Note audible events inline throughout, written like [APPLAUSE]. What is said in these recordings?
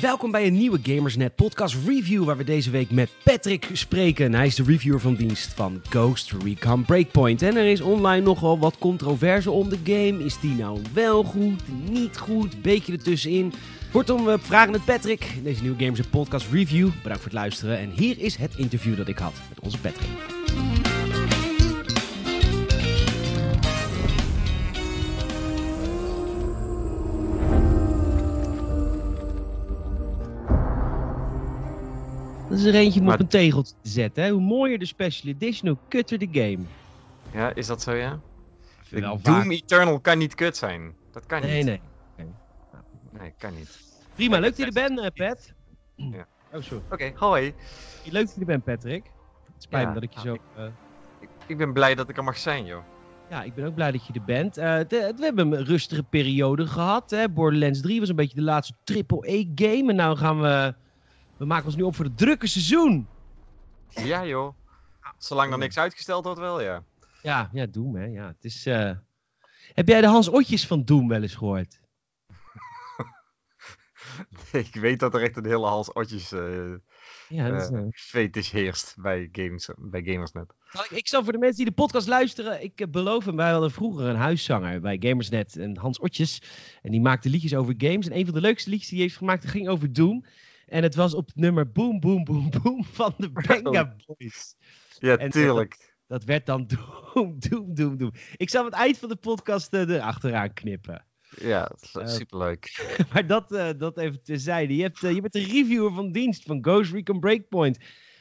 Welkom bij een nieuwe Gamersnet podcast review waar we deze week met Patrick spreken. Hij is de reviewer van dienst van Ghost Recon Breakpoint. En er is online nogal wat controverse om de game. Is die nou wel goed, niet goed, beetje ertussenin? Kortom, we vragen het Patrick in deze nieuwe Gamersnet podcast review. Bedankt voor het luisteren en hier is het interview dat ik had met onze Patrick. Dat is er eentje om Maar- op een tegeltje te zetten. Hè? Hoe mooier de special edition, hoe kutter de game. Ja, is dat zo, ja? Doom vaak. Eternal kan niet kut zijn. Dat kan Nee, niet. nee. Nee, kan niet. Prima, leuk dat je er bent, eh, Pat. Ja. Oh, sorry. Oké, hoi. Leuk dat je er bent, Patrick. Het spijt Ja, me dat ik je nou, zo... eh, Ik, ik ben blij dat ik er mag zijn, joh. ja, ik ben ook blij dat je er bent. Eh, de- we hebben een rustige periode gehad. Hè? Borderlands 3 was een beetje de laatste triple-A-game. En nou gaan we... We maken ons nu op voor het drukke seizoen. Ja, joh. Zolang er niks uitgesteld wordt, wel, ja. Ja, ja, Doom, hè. Ja, het is... eh, Heb jij de Hans Otjes van Doom wel eens gehoord? [LAUGHS] ik weet dat er echt een hele hals otjes eh Ja, dat is, fetish heerst bij, games, bij Gamersnet. Ik, ik zal voor de mensen die de podcast luisteren, ik beloof hem, wij hadden vroeger een huiszanger bij Gamersnet, en Hans Otjes. En die maakte liedjes over games. En een van de leukste liedjes die hij heeft gemaakt ging over Doom. En het was op het nummer Boom Boom Boom [LAUGHS] Boom van de Benga Boys. Ja, En, eh, tuurlijk. Dat werd dan [LAUGHS] Doom, Doom, Doom, Doom. Ik zal het eind van de podcast eh, erachteraan knippen. Ja, dat is eh, superleuk. [LAUGHS] Maar dat, dat even terzijde. Je, hebt, je bent de reviewer van dienst van Ghost Recon Breakpoint.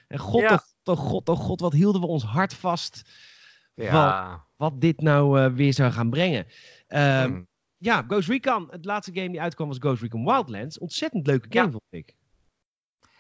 En god, Ja. oh, oh god, oh god, wat hielden we ons hart vast Ja. wat dit nou weer zou gaan brengen. Ehm, hm. Ja, Ghost Recon. Het laatste game die uitkwam was Ghost Recon Wildlands. Ontzettend leuke game, Ja. vond ik.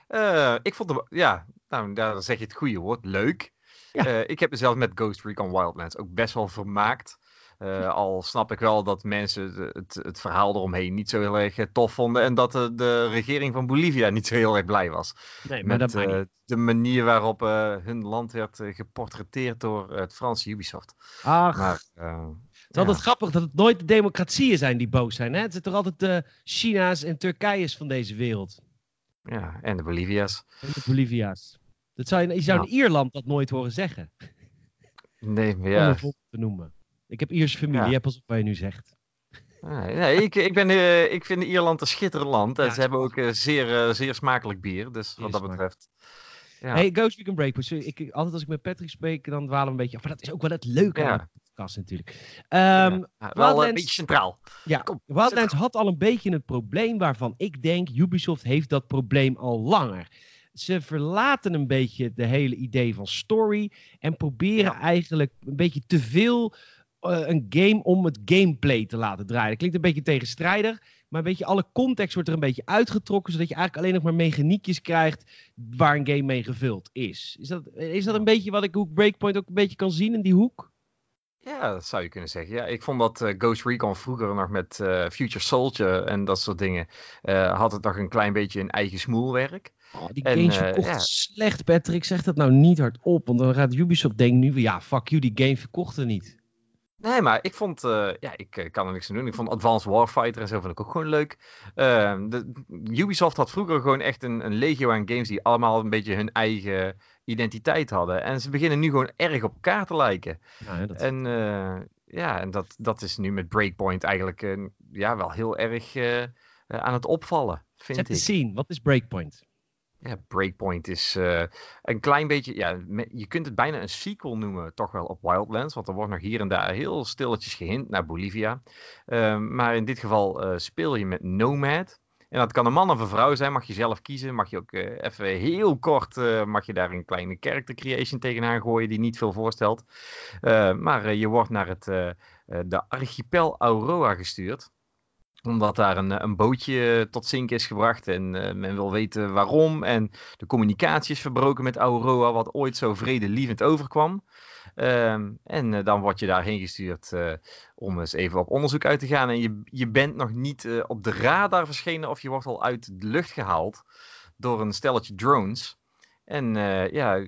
Eh, ik vond hem, ja, nou, daar zeg je het goede woord, leuk. Ja. Eh, ik heb mezelf met Ghost Recon Wildlands ook best wel vermaakt. Eh, al snap ik wel dat mensen het, het verhaal eromheen niet zo heel erg tof vonden. En dat de, de regering van Bolivia niet zo heel erg blij was. Nee, maar met dat de manier waarop hun land werd geportretteerd door het Franse Ubisoft. Ach, Maar, het is altijd grappig dat het nooit de democratieën zijn die boos zijn. Hè? Het zijn toch altijd de China's en Turkije's van deze wereld. Ja, en de Bolivia's. En de Bolivia's. Dat zou je, je zou in Ierland dat nooit horen zeggen. Nee, maar Om ja. voorbeeld te noemen. Ik heb Ierse familie, Ja. ja. pas op wat je nu zegt. Nee, nee, ik, ik, ben, eh, ik vind Ierland een schitterend land. En Ja, ze hebben ook eh, zeer, eh, zeer smakelijk bier. Dus wat dat betreft. Ja. Hey, Ghost Recon Breakpoint. Sorry, Ik, altijd als ik met Patrick spreek, dan dwalen we een beetje af. Maar dat is ook wel het leuke Ja. Podcast natuurlijk. Ehm, Ja, wel een Wildlands- beetje centraal. Ja, Kom, Wildlands had al een beetje het probleem waarvan ik denk, Ubisoft heeft dat probleem al langer. Ze verlaten een beetje de hele idee van story en proberen Ja. eigenlijk een beetje te veel eh, een game om het gameplay te laten draaien. Dat klinkt een beetje tegenstrijdig, maar een beetje alle context wordt er een beetje uitgetrokken, zodat je eigenlijk alleen nog maar mechaniekjes krijgt waar een game mee gevuld is. Is dat, is dat een beetje wat ik ik Breakpoint ook een beetje kan zien in die hoek? Ja, dat zou je kunnen zeggen. Ja, ik vond dat eh, Ghost Recon vroeger nog met eh, Future Soldier en dat soort dingen. eh, had het nog een klein beetje een eigen smoelwerk. Oh, die En, games verkochten ja. slecht, Patrick. Zeg dat nou niet hardop. Want dan gaat Ubisoft denken nu ja, fuck you, die game verkochten niet. Nee, maar ik vond, eh, ja, ik eh, kan er niks aan doen. Ik vond Advanced Warfighter en zo vond ik ook gewoon leuk. Ehm, de, Ubisoft had vroeger gewoon echt een, een legio aan games die allemaal een beetje hun eigen identiteit hadden. En ze beginnen nu gewoon erg op elkaar te lijken. Ja, dat... En eh, ja, en dat, dat is nu met Breakpoint eigenlijk ja, wel heel erg aan het opvallen, vind Zet ik. scene. Wat is Breakpoint? Ja, Breakpoint is eh, een klein beetje, ja, je kunt het bijna een sequel noemen, toch wel op Wildlands, want er wordt nog hier en daar heel stilletjes gehint naar Bolivia. Ehm, maar in dit geval eh, speel je met Nomad. En dat kan een man of een vrouw zijn, mag je zelf kiezen. Mag je ook eh, even heel kort, mag je daar een kleine character creation tegenaan gooien die niet veel voorstelt. Maar je wordt naar het, de archipel Aurora gestuurd omdat daar een, eh, een bootje tot zinken is gebracht en eh, men wil weten waarom. En de communicatie is verbroken met Aurora, wat ooit zo vredelievend overkwam. Ehm, en eh, dan word je daarheen gestuurd eh, om eens even op onderzoek uit te gaan. En je, je bent nog niet eh, op de radar verschenen of je wordt al uit de lucht gehaald door een stelletje drones. En eh, ja,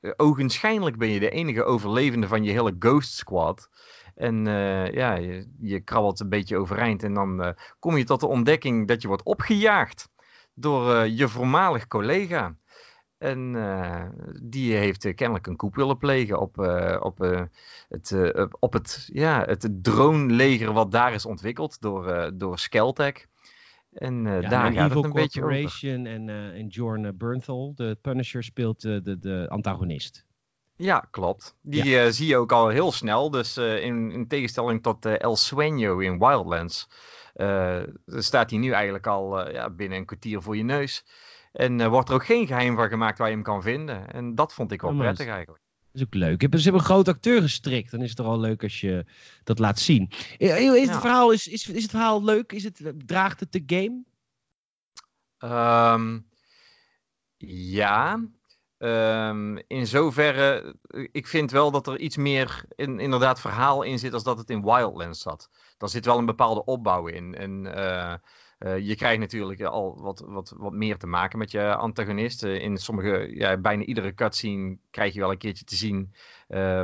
eh, ogenschijnlijk ben je de enige overlevende van je hele Ghost Squad. En eh, ja, je, je krabbelt een beetje overeind en dan eh, kom je tot de ontdekking dat je wordt opgejaagd door je voormalig collega. En die heeft kennelijk een koep willen plegen op, op, het, op het, ja, het drone-leger wat daar is ontwikkeld door, door Skeltec. En daar gaat het een beetje over. En, uh, en Jorn Bernthal, de Punisher, speelt de, de antagonist. Ja, klopt. Die eh, zie je ook al heel snel. Dus uh, in, in, tegenstelling tot uh, El Sueño in Wildlands staat hij nu eigenlijk al ja, binnen een kwartier voor je neus. En wordt er ook geen geheim van gemaakt waar je hem kan vinden. En dat vond ik wel prettig eigenlijk. Dat is ook leuk. Ze hebben een groot acteur gestrikt. Dan is het toch al leuk als je dat laat zien. Is het, verhaal, is, is, is het verhaal leuk? Is het, draagt het de game? Um, ja, Um, in zoverre, eh, ik vind wel dat er iets meer in, inderdaad verhaal in zit als dat het in Wildlands zat. Daar zit wel een bepaalde opbouw in. En uh, uh, je krijgt natuurlijk al wat, wat, wat meer te maken met je antagonist. in sommige, ja, bijna iedere cutscene krijg je wel een keertje te zien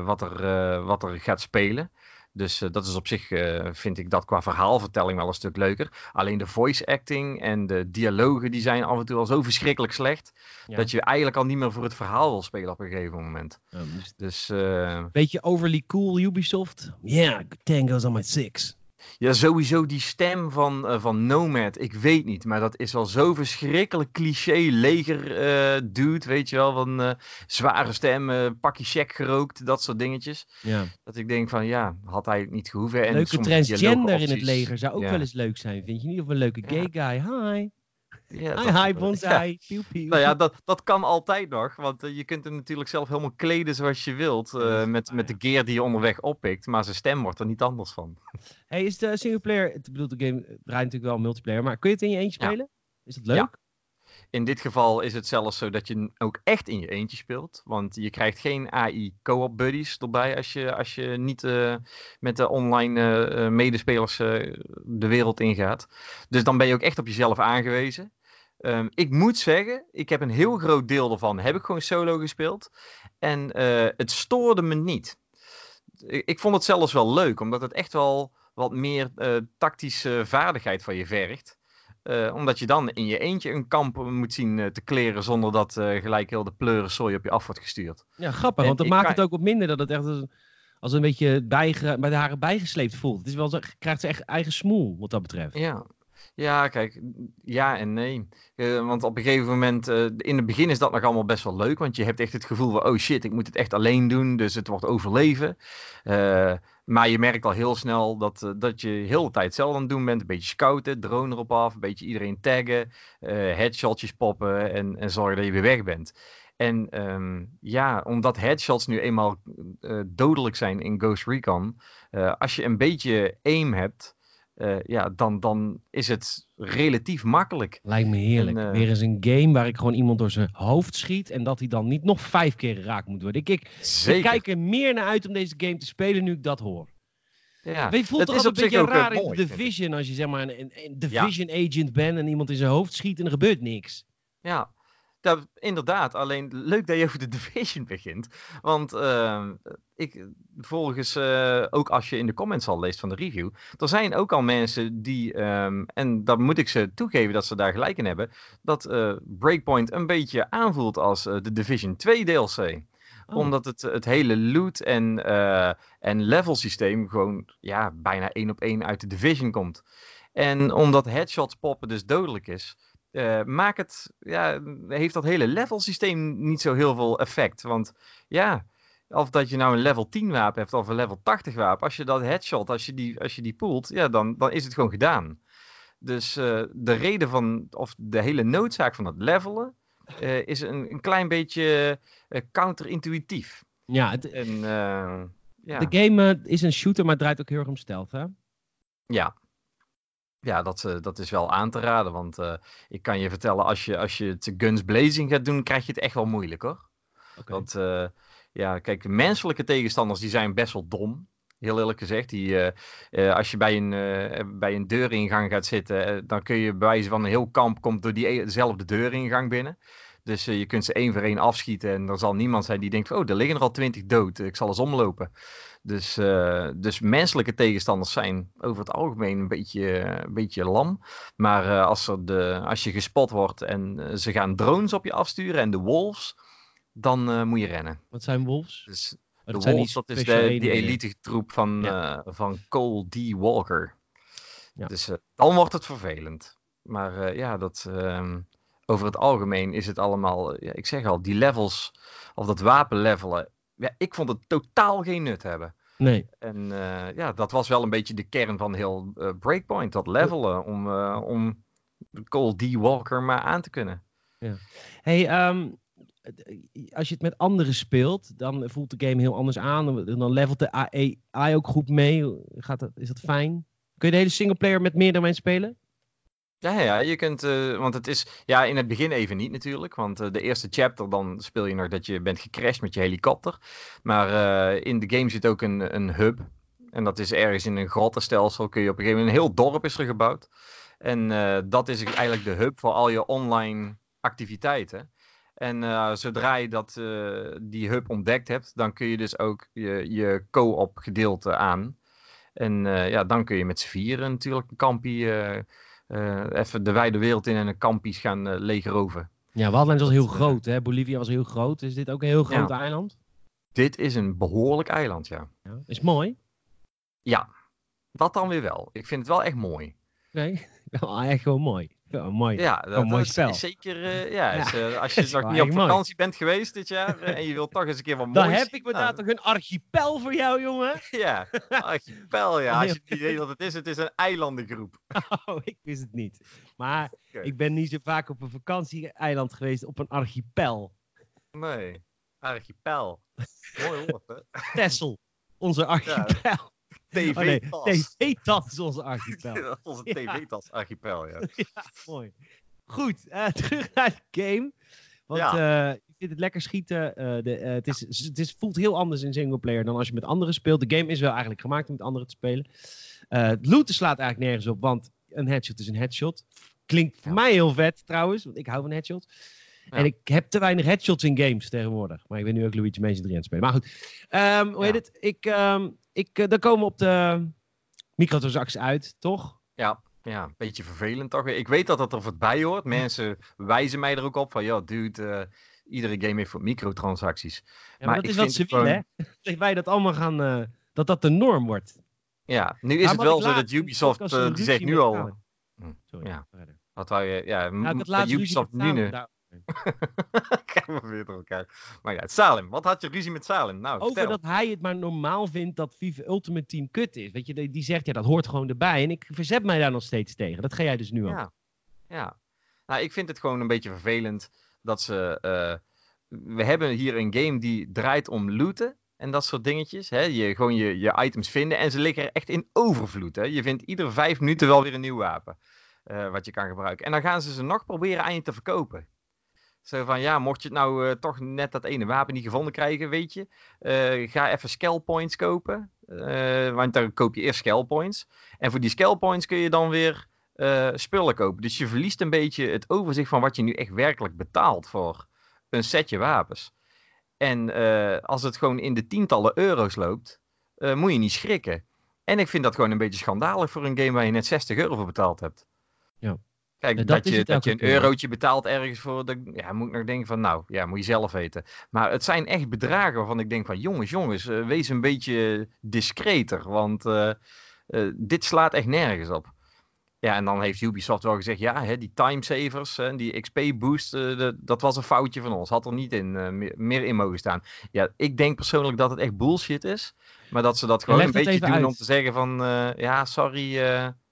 wat, er, wat er gaat spelen. Dus uh, dat is op zich, uh, vind ik dat qua verhaalvertelling wel een stuk leuker. Alleen de voice acting en de dialogen die zijn af en toe al zo verschrikkelijk slecht. Dat je eigenlijk al niet meer voor het verhaal wil spelen op een gegeven moment. dus, dus uh... Beetje overly cool Ubisoft? Yeah, Tango's on my six. Ja, sowieso die stem van, uh, van Nomad. Ik weet niet, maar dat is wel zo verschrikkelijk cliché leger uh, dude, weet je wel. Van uh, zware stem, pakje check gerookt, dat soort dingetjes. Ja. Dat ik denk van, ja, had hij het niet gehoeven. En leuke transgender in het leger zou ook wel eens leuk zijn, vind je niet? Of een leuke gay guy, hi. Ja, hi, hi, bonsai. Ja. Nou ja, dat, dat kan altijd nog. Want uh, je kunt hem natuurlijk zelf helemaal kleden zoals je wilt. Uh, met, met de gear die je onderweg oppikt. Maar zijn stem wordt er niet anders van. Hey, is de singleplayer... Ik bedoel, de game draait natuurlijk wel multiplayer. Maar kun je het in je eentje spelen? Is dat leuk? In dit geval is het zelfs zo dat je ook echt in je eentje speelt. Want je krijgt geen AI co-op buddies erbij als je, als je niet uh, met de online uh, medespelers uh, de wereld ingaat. Dus dan ben je ook echt op jezelf aangewezen. Um, ik moet zeggen, ik heb een heel groot deel ervan heb ik gewoon solo gespeeld. En het stoorde me niet. Ik, ik, vond het zelfs wel leuk, omdat het echt wel wat meer tactische vaardigheid van je vergt. Uh, omdat je dan in je eentje een kamp moet zien te kleren zonder dat gelijk heel de pleurensooi op je af wordt gestuurd. Ja, grappig, en want dat maakt het ook wat minder dat het echt als, als een beetje bij de haren bijgesleept voelt. Het is wel, krijgt ze echt eigen smoel wat dat betreft. Ja, ja, kijk, ja en nee. Uh, want op een gegeven moment, uh, in het begin is dat nog allemaal best wel leuk. Want je hebt echt het gevoel van, oh shit, ik moet het echt alleen doen. Dus het wordt overleven. Uh, maar je merkt al heel snel dat, dat je heel de tijd hetzelfde aan het doen bent. Een beetje scouten, drone erop af, een beetje iedereen taggen. headshotjes poppen en, en zorgen dat je weer weg bent. En um, ja, omdat headshots nu eenmaal dodelijk zijn in Ghost Recon. als je een beetje aim hebt uh, ja, dan, dan is het relatief makkelijk. Lijkt me heerlijk. En, uh, Weer eens een game waar ik gewoon iemand door zijn hoofd schiet en dat hij dan niet nog vijf keer geraakt moet worden. Ik, ik, ik kijk er meer naar uit om deze game te spelen nu ik dat hoor. Ja, je voelt het is een beetje raar in de Division als je zeg maar een, een Division ja. agent bent en iemand in zijn hoofd schiet en er gebeurt niks. Ja, dat, inderdaad, alleen leuk dat je over de [LAUGHS] Division begint. Want uh, ik, volgens, uh, ook als je in de comments al leest van de review, er zijn ook al mensen die, um, en dan moet ik ze toegeven dat ze daar gelijk in hebben, dat uh, Breakpoint een beetje aanvoelt als uh, de Division 2 DLC. Oh. Omdat het, het hele loot en, en level systeem gewoon ja, bijna één op één uit de Division komt. En omdat headshots poppen dus dodelijk is, uh, maakt het, ja, heeft dat hele level systeem niet zo heel veel effect. Want ja, of dat je nou een level 10 wapen hebt of een level 80 wapen, als je dat headshot, als je die, als je die poelt, ja, dan, dan is het gewoon gedaan. Dus uh, de reden van, of de hele noodzaak van het levelen, uh, is een, een klein beetje counterintuïtief. Ja, het, en, ja, de game is een shooter, maar het draait ook heel erg om stealth, hè? Ja, ja, dat, uh, dat is wel aan te raden. Want uh, ik kan je vertellen, als je, als je het guns blazing gaat doen, krijg je het echt wel moeilijk hoor. Okay. Want uh, ja, kijk, menselijke tegenstanders die zijn best wel dom. Heel eerlijk gezegd. Die, als je bij een, bij een deuringang gaat zitten, dan kun je bij wijze van een heel kamp komt door diezelfde deuringang binnen. Dus je kunt ze één voor één afschieten en er zal niemand zijn die denkt, oh, er liggen er al twintig dood, ik zal eens omlopen. Dus, dus menselijke tegenstanders zijn over het algemeen een beetje, een beetje lam. Maar als, er de, als je gespot wordt en ze gaan drones op je afsturen en de wolves, dan moet je rennen. Wat zijn wolves? Dus de Wolves, dat is de, die elite troep van, ja. van Cole D. Walker. Ja. Dus dan wordt het vervelend. Maar ja, dat, um, over het algemeen is het allemaal, ja, ik zeg al, die levels, of dat wapenlevelen, ja, ik vond het totaal geen nut hebben. Nee. En uh, ja, dat was wel een beetje de kern van heel Breakpoint, dat levelen, om, om Cole D. Walker maar aan te kunnen. Ja. Hey, um, als je het met anderen speelt, dan voelt de game heel anders aan. Dan levelt de AI ook goed mee. Gaat dat, is dat fijn? Kun je de hele singleplayer met meerdere mensen spelen? Ja, ja, je kunt, uh, want het is, ja, in het begin even niet natuurlijk, want uh, de eerste chapter dan speel je nog dat je bent gecrashed met je helikopter. Maar uh, in de game zit ook een, een hub, en dat is ergens in een grottenstelsel, kun je op een gegeven moment, een heel dorp is er gebouwd. En dat is eigenlijk de hub voor al je online activiteiten. En zodra je dat, die hub ontdekt hebt, dan kun je dus ook je, je co-op gedeelte aan. En ja, dan kun je met z'n vieren natuurlijk een kampie, even de wijde wereld in en een kampies gaan legeroven. Ja, Wildlands was heel groot, hè? Bolivia was heel groot. Is dit ook een heel groot ja. eiland? Dit is een behoorlijk eiland, ja. ja. Is mooi? Ja, dat dan weer wel. Ik vind het wel echt mooi. Nee, [LAUGHS] echt gewoon mooi. Ja, mooi. Ja, dat, mooi spel. Is zeker. Uh, ja, is, uh, als [LAUGHS] je nog niet op vakantie bent geweest dit jaar uh, en je wilt toch eens een keer wat moois Dan heb ik inderdaad toch een archipel voor jou, jongen. [LAUGHS] ja, archipel, ja. Als je het idee dat het is, het is een eilandengroep. [LAUGHS] oh, ik wist het niet. Maar okay. ik ben niet zo vaak op een vakantieeiland geweest op een archipel. Nee, archipel. Mooi woord, hè? Texel, onze archipel. TV-tas. Oh, nee. TV-tas is onze [LAUGHS] archipel. onze TV-tas archipel, ja. [LAUGHS] ja. Mooi. Goed, uh, [LAUGHS] terug naar de game. Want ja. uh, ik vind het lekker schieten. Uh, de, het, is, het is, voelt heel anders in singleplayer dan als je met anderen speelt. De game is wel eigenlijk gemaakt om met anderen te spelen. het looten slaat eigenlijk nergens op, want een headshot is een headshot. Klinkt voor mij heel vet trouwens, want ik hou van headshots. Ja. En ik heb te weinig headshots in games tegenwoordig. Maar ik ben nu ook Luigi Mansion 3 aan het spelen. Maar goed, um, hoe heet het? Ik, um, ik, uh, dan komen we op de microtransacties uit, toch? Ja, ja, een beetje vervelend toch? Ik weet dat dat er voorbij hoort. Mensen wijzen mij er ook op van, ja, dude, uh, iedere game heeft voor microtransacties. Ja, maar, maar dat is wat ze willen, hè? [LAUGHS] Dat wij dat allemaal gaan, uh, dat dat de norm wordt. Ja, nu is ja, het wel zo dat Ubisoft, die zegt nu al... Hm, Sorry, ja. Wat wou je, ja, nou, Ubisoft nu... nu... [LAUGHS] Gaan we weer door elkaar. Maar ja, Salim, wat had je ruzie met Salim? Nou, Over dat hij het maar normaal vindt dat FIFA Ultimate Team kut is. Weet je, die, die zegt ja, dat hoort gewoon erbij. En ik verzet mij daar nog steeds tegen. Dat ga jij dus nu ja. ook. Ja, nou, ik vind het gewoon een beetje vervelend dat ze. Uh, we hebben hier een game die draait om looten en dat soort dingetjes. Hè? Je, gewoon je, je items vinden en ze liggen er echt in overvloed. Hè? Je vindt iedere vijf minuten wel weer een nieuw wapen. Uh, wat je kan gebruiken. En dan gaan ze ze nog proberen aan je te verkopen. Zo van, ja, mocht je het nou uh, toch net dat ene wapen niet gevonden krijgen, weet je. Uh, ga even scale points kopen. Uh, want dan koop je eerst scale points. En voor die scale points kun je dan weer spullen kopen. Dus je verliest een beetje het overzicht van wat je nu echt werkelijk betaalt voor een setje wapens. En als het gewoon in de tientallen euro's loopt, moet je niet schrikken. En ik vind dat gewoon een beetje schandalig voor een game waar je net 60 euro voor betaald hebt. Ja. Kijk, ja, dat, dat, je, dat je een eurotje betaalt ergens voor, de, ja, moet ik nog denken van, nou, ja, moet je zelf weten. Maar het zijn echt bedragen waarvan ik denk van, jongens, jongens, uh, wees een beetje discreter, want uh, uh, dit slaat echt nergens op. Ja, en dan heeft Ubisoft wel gezegd, ja, hè, die timesavers, hè, die XP boost, de, dat was een foutje van ons. Had er niet in, meer, meer, in mogen staan. Ja, ik denk persoonlijk dat het echt bullshit is, maar dat ze dat gewoon een beetje doen uit. om te zeggen van, ja, sorry,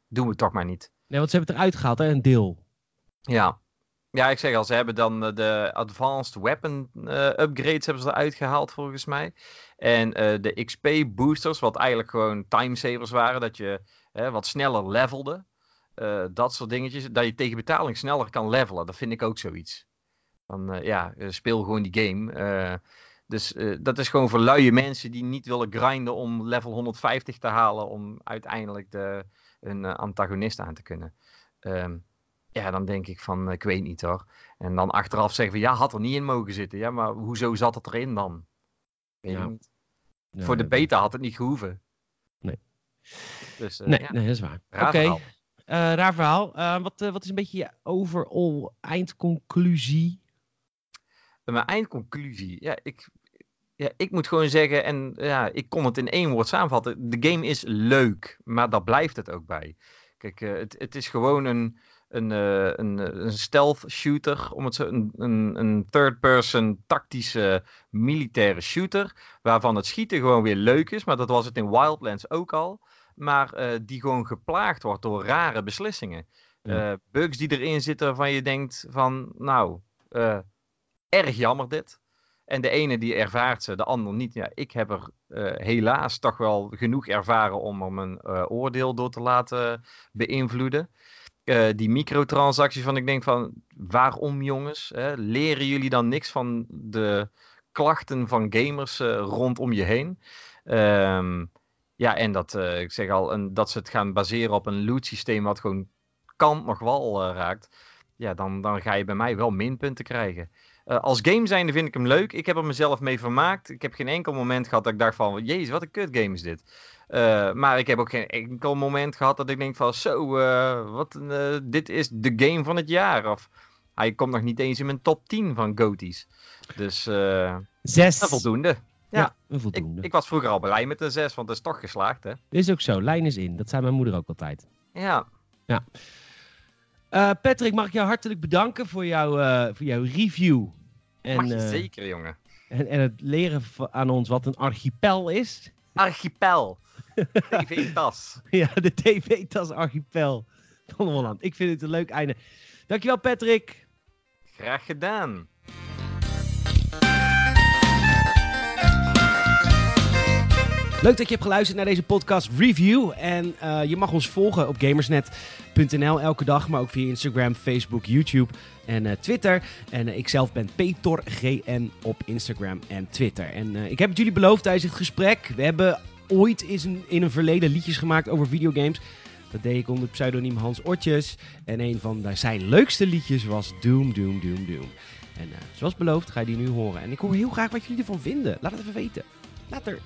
doen we toch maar niet. Nee, want ze hebben eruit gehaald, hè? een deel. Ja. Ja, ik zeg al, ze hebben dan de Advanced Weapon uh, upgrades hebben ze eruit gehaald volgens mij. En uh, de XP boosters, wat eigenlijk gewoon timesavers waren, dat je wat sneller levelde. dat soort dingetjes, dat je tegen betaling sneller kan levelen. Dat vind ik ook zoiets. Van ja, speel gewoon die game. dus dat is gewoon voor luie mensen die niet willen grinden om level 150 te halen om uiteindelijk de, een antagonist aan te kunnen. Um, ja, dan denk ik van, ik weet niet hoor. En dan achteraf zeggen we, ja, had er niet in mogen zitten. Ja, maar hoezo zat het erin dan? Weet Ja. niet. Ja, Voor de beta had het niet gehoeven. Nee. Dus, eh, Nee, ja, nee, dat is waar. Oké, raar verhaal. eh, raar verhaal. Eh, wat, eh, wat is een beetje je overall eindconclusie? Mijn eindconclusie. Ja, ik, ja, ik moet gewoon zeggen, en ja, ik kon het in één woord samenvatten. De game is leuk, maar daar blijft het ook bij. Kijk, eh, het, het is gewoon een, een, eh, een, eh, een stealth shooter, om het zo, een, een, een third-person tactische militaire shooter, waarvan het schieten gewoon weer leuk is, maar dat was het in Wildlands ook al. Maar die gewoon geplaagd wordt door rare beslissingen. Ja. Bugs die erin zitten waarvan je denkt van, nou, erg jammer dit. En de ene die ervaart ze, de ander niet. Ja, ik heb er eh, helaas toch wel genoeg ervaren om er mijn eh, oordeel door te laten beïnvloeden. Eh, die microtransacties van ik denk van, waarom jongens? Hè? Leren jullie dan niks van de klachten van gamers rondom je heen? Ehm, ja, en dat, ik zeg al, een, dat ze het gaan baseren op een loot systeem wat gewoon kant nog wel raakt. Ja, dan, dan ga je bij mij wel minpunten krijgen. Eh, als game zijnde vind ik hem leuk. Ik heb er mezelf mee vermaakt. Ik heb geen enkel moment gehad dat ik dacht van... Jezus, wat een kut game is dit. Eh, maar ik heb ook geen enkel moment gehad dat ik denk van... Zo, eh, wat een, eh, dit is de game van het jaar. Of hij komt nog niet eens in mijn top 10 van GOTY's. Dus eh, Zes. voldoende. Ja, Ja, Ik, voldoende. ik was vroeger al blij met een 6, want dat is toch geslaagd, hè? Is ook zo, lijn is in. Dat zei mijn moeder ook altijd. Ja, Eh, Patrick, mag ik jou hartelijk bedanken voor, jouw eh, voor jouw review. En, mag je eh, zeker, jongen. en, en het leren aan ons wat een archipel is. Archipel. [LAUGHS] TV-tas. ja, de TV-tas archipel van Holland. Ik vind het een leuk einde. Dankjewel, Patrick. Graag gedaan. Leuk dat je hebt geluisterd naar deze podcast review. En eh, je mag ons volgen op gamersnet.nl elke dag. Maar ook via Instagram, Facebook, YouTube en eh, Twitter. En eh, ik zelf ben PetorGN op Instagram en Twitter. En ik heb het jullie beloofd tijdens het gesprek. We hebben ooit in een verleden liedjes gemaakt over videogames. Dat deed ik onder pseudoniem Hans Ortjes. En een van zijn leukste liedjes was Doom, Doom, Doom, Doom. En zoals beloofd ga je die nu horen. En ik hoor heel graag wat jullie ervan vinden. Laat het even weten. Later.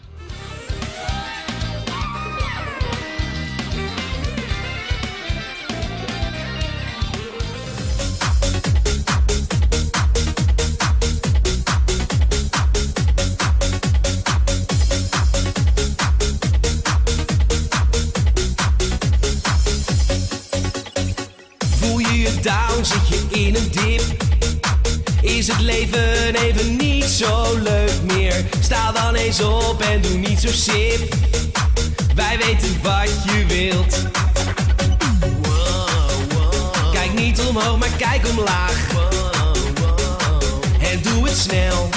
Sta dan eens op en doe niet zo sip. Wij weten wat je wilt. Kijk niet omhoog, maar kijk omlaag. En doe het snel.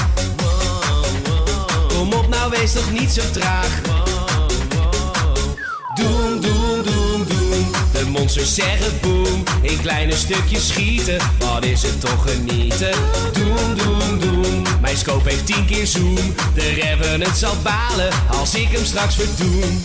Kom op, nou wees toch niet zo traag. Monsters zeggen boem. In kleine stukjes schieten. Wat is het toch genieten? Doem, doem, doem. Mijn scope heeft tien keer zoom. De Revenant zal balen als ik hem straks verdoem.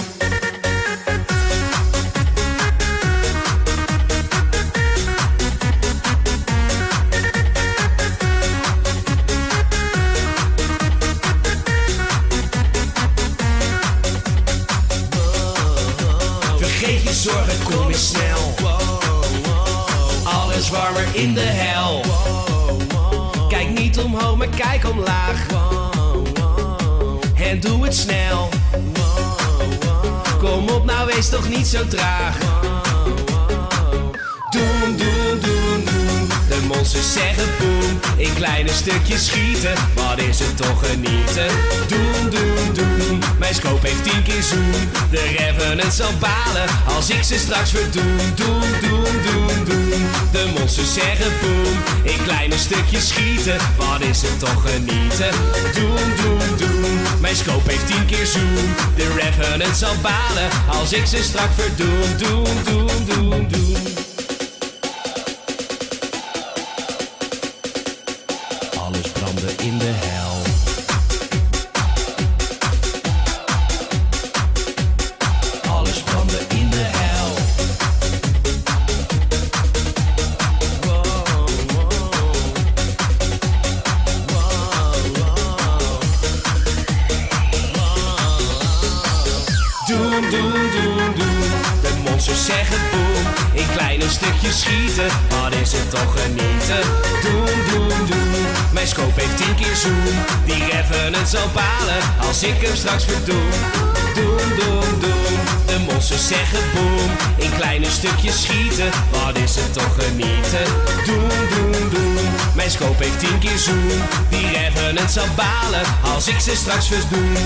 Warmer in de hel. Kijk niet omhoog, maar kijk omlaag. En doe het snel. Kom op, nou wees toch niet zo traag. Doen, doen, monsters zeggen boem. In kleine stukjes schieten. Wat is het toch genieten? Doen, doen, doen. Mijn scope heeft tien keer zoom. De Revenant zal balen als ik ze straks verdoem. Doen, doen, doen, doen. De monsters zeggen boem. In kleine stukjes schieten. Wat is het toch genieten? Doen, doen, doen. Mijn scope heeft tien keer zoom. De Revenant zal balen als ik ze straks verdoem. Doen, doen, doen, doen. Die reffen het zal balen als ik hem straks verdoem. Doen, doen, doen. De monsters zeggen boem. In kleine stukjes schieten. Wat is het toch genieten? Doen, doen, doen. Mijn scope heeft tien keer zoom. Die reffen het zal balen als ik ze straks verdoem.